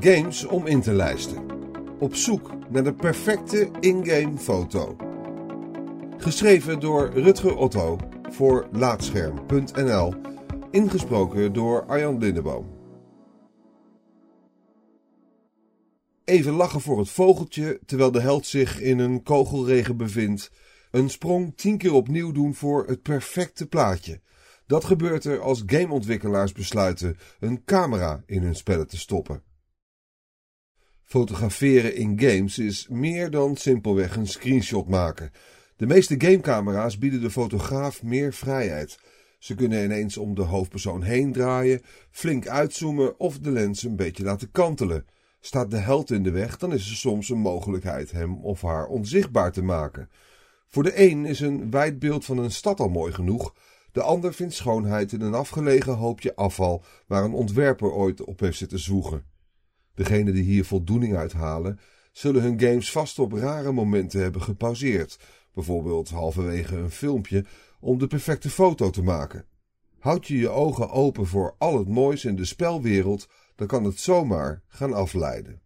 Games om in te lijsten. Op zoek naar de perfecte in-game foto. Geschreven door Rutger Otto voor Laatscherm.nl. Ingesproken door Arjan Lindeboom. Even lachen voor het vogeltje terwijl de held zich in een kogelregen bevindt. Een sprong tien keer opnieuw doen voor het perfecte plaatje. Dat gebeurt er als gameontwikkelaars besluiten een camera in hun spellen te stoppen. Fotograferen in games is meer dan simpelweg een screenshot maken. De meeste gamecamera's bieden de fotograaf meer vrijheid. Ze kunnen ineens om de hoofdpersoon heen draaien, flink uitzoomen of de lens een beetje laten kantelen. Staat de held in de weg, dan is er soms een mogelijkheid hem of haar onzichtbaar te maken. Voor de een is een wijd beeld van een stad al mooi genoeg, de ander vindt schoonheid in een afgelegen hoopje afval waar een ontwerper ooit op heeft zitten zwoegen. Degenen die hier voldoening uithalen, zullen hun games vast op rare momenten hebben gepauzeerd, bijvoorbeeld halverwege een filmpje, om de perfecte foto te maken. Houd je je ogen open voor al het moois in de spelwereld, dan kan het zomaar gaan afleiden.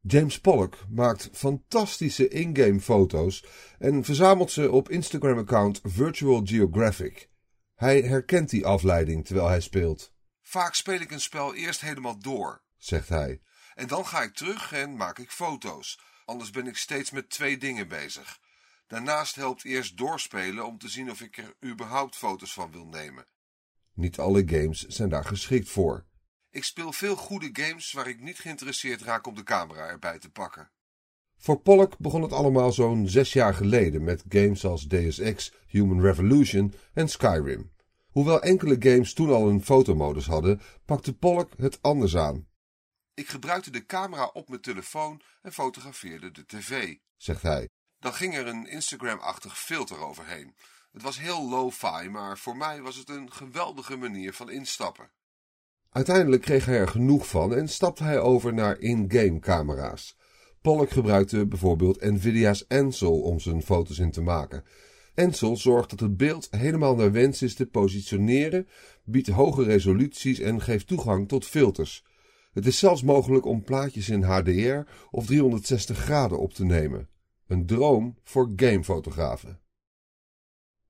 James Pollock maakt fantastische in-game foto's en verzamelt ze op Instagram-account Virtual Geographic. Hij herkent die afleiding terwijl hij speelt. Vaak speel ik een spel eerst helemaal door, zegt hij. En dan ga ik terug en maak ik foto's. Anders ben ik steeds met twee dingen bezig. Daarnaast helpt eerst doorspelen om te zien of ik er überhaupt foto's van wil nemen. Niet alle games zijn daar geschikt voor. Ik speel veel goede games waar ik niet geïnteresseerd raak om de camera erbij te pakken. Voor Pollock begon het allemaal zo'n zes jaar geleden met games als Deus Ex, Human Revolution en Skyrim. Hoewel enkele games toen al een fotomodus hadden, pakte Pollock het anders aan. Ik gebruikte de camera op mijn telefoon en fotografeerde de tv, zegt hij. Dan ging er een Instagram-achtig filter overheen. Het was heel lo-fi, maar voor mij was het een geweldige manier van instappen. Uiteindelijk kreeg hij er genoeg van en stapte hij over naar in-game camera's. Pollock gebruikte bijvoorbeeld Nvidia's Ansel om zijn foto's in te maken. Ansel zorgt dat het beeld helemaal naar wens is te positioneren, biedt hoge resoluties en geeft toegang tot filters. Het is zelfs mogelijk om plaatjes in HDR of 360 graden op te nemen. Een droom voor gamefotografen.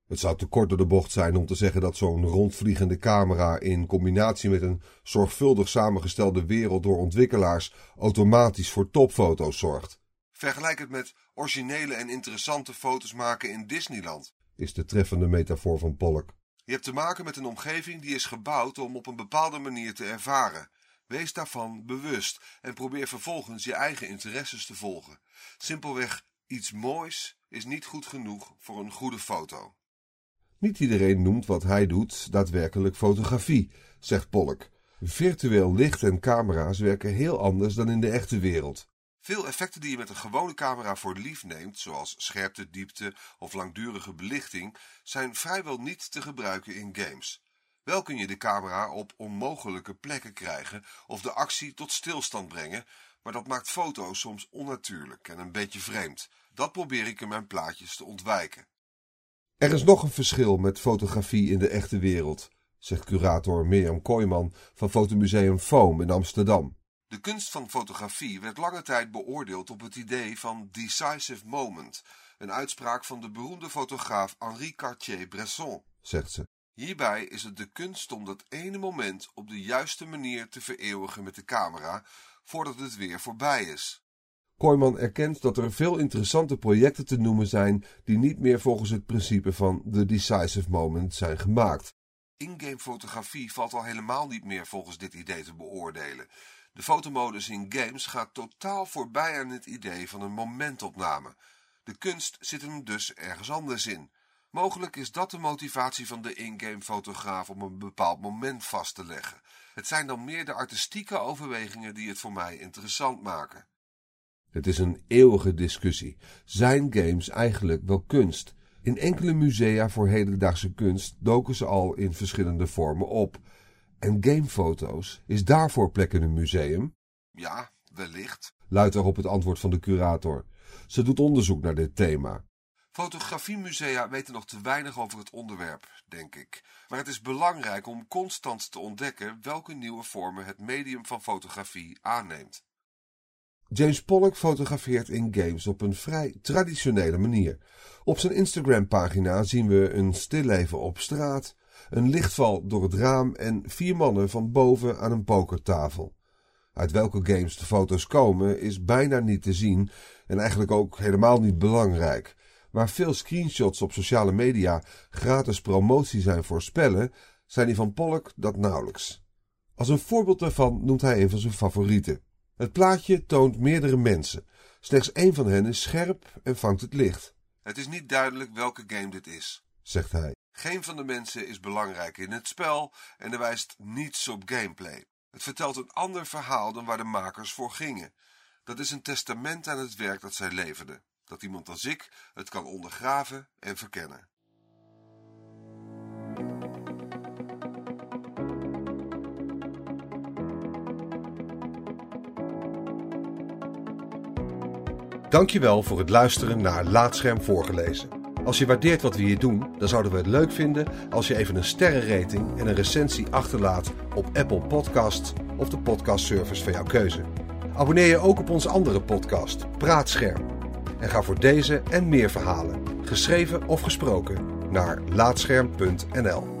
Het zou te kort door de bocht zijn om te zeggen dat zo'n rondvliegende camera in combinatie met een zorgvuldig samengestelde wereld door ontwikkelaars automatisch voor topfoto's zorgt. Vergelijk het met originele en interessante foto's maken in Disneyland, is de treffende metafoor van Pollock. Je hebt te maken met een omgeving die is gebouwd om op een bepaalde manier te ervaren. Wees daarvan bewust en probeer vervolgens je eigen interesses te volgen. Simpelweg iets moois is niet goed genoeg voor een goede foto. Niet iedereen noemt wat hij doet daadwerkelijk fotografie, zegt Pollock. Virtueel licht en camera's werken heel anders dan in de echte wereld. Veel effecten die je met een gewone camera voor lief neemt, zoals scherpte, diepte of langdurige belichting, zijn vrijwel niet te gebruiken in games. Wel kun je de camera op onmogelijke plekken krijgen of de actie tot stilstand brengen, maar dat maakt foto's soms onnatuurlijk en een beetje vreemd. Dat probeer ik in mijn plaatjes te ontwijken. Er is nog een verschil met fotografie in de echte wereld, zegt curator Mirjam Kooijman van Fotomuseum Foam in Amsterdam. De kunst van fotografie werd lange tijd beoordeeld op het idee van decisive moment, een uitspraak van de beroemde fotograaf Henri Cartier-Bresson, zegt ze. Hierbij is het de kunst om dat ene moment op de juiste manier te vereeuwigen met de camera, voordat het weer voorbij is. Kooijman erkent dat er veel interessante projecten te noemen zijn die niet meer volgens het principe van the decisive moment zijn gemaakt. In-game fotografie valt al helemaal niet meer volgens dit idee te beoordelen. De fotomodus in games gaat totaal voorbij aan het idee van een momentopname. De kunst zit hem dus ergens anders in. Mogelijk is dat de motivatie van de in-game fotograaf om een bepaald moment vast te leggen. Het zijn dan meer de artistieke overwegingen die het voor mij interessant maken. Het is een eeuwige discussie. Zijn games eigenlijk wel kunst? In enkele musea voor hedendaagse kunst doken ze al in verschillende vormen op. En gamefoto's, is daarvoor plek in een museum? Ja, wellicht, luidt erop het antwoord van de curator. Ze doet onderzoek naar dit thema. Fotografiemusea weten nog te weinig over het onderwerp, denk ik. Maar het is belangrijk om constant te ontdekken welke nieuwe vormen het medium van fotografie aanneemt. James Pollock fotografeert in games op een vrij traditionele manier. Op zijn Instagram-pagina zien we een stilleven op straat, een lichtval door het raam en vier mannen van boven aan een pokertafel. Uit welke games de foto's komen is bijna niet te zien en eigenlijk ook helemaal niet belangrijk. Waar veel screenshots op sociale media gratis promotie zijn voor spellen, zijn die van Pollock dat nauwelijks. Als een voorbeeld daarvan noemt hij een van zijn favorieten. Het plaatje toont meerdere mensen. Slechts één van hen is scherp en vangt het licht. Het is niet duidelijk welke game dit is, zegt hij. Geen van de mensen is belangrijk in het spel en er wijst niets op gameplay. Het vertelt een ander verhaal dan waar de makers voor gingen. Dat is een testament aan het werk dat zij leverden. Dat iemand als ik het kan ondergraven en verkennen. Dankjewel voor het luisteren naar Laatscherm voorgelezen. Als je waardeert wat we hier doen, dan zouden we het leuk vinden als je even een sterrenrating en een recensie achterlaat op Apple Podcasts of de podcastservice van jouw keuze. Abonneer je ook op onze andere podcast, Praatscherm. En ga voor deze en meer verhalen, geschreven of gesproken, naar laatscherm.nl.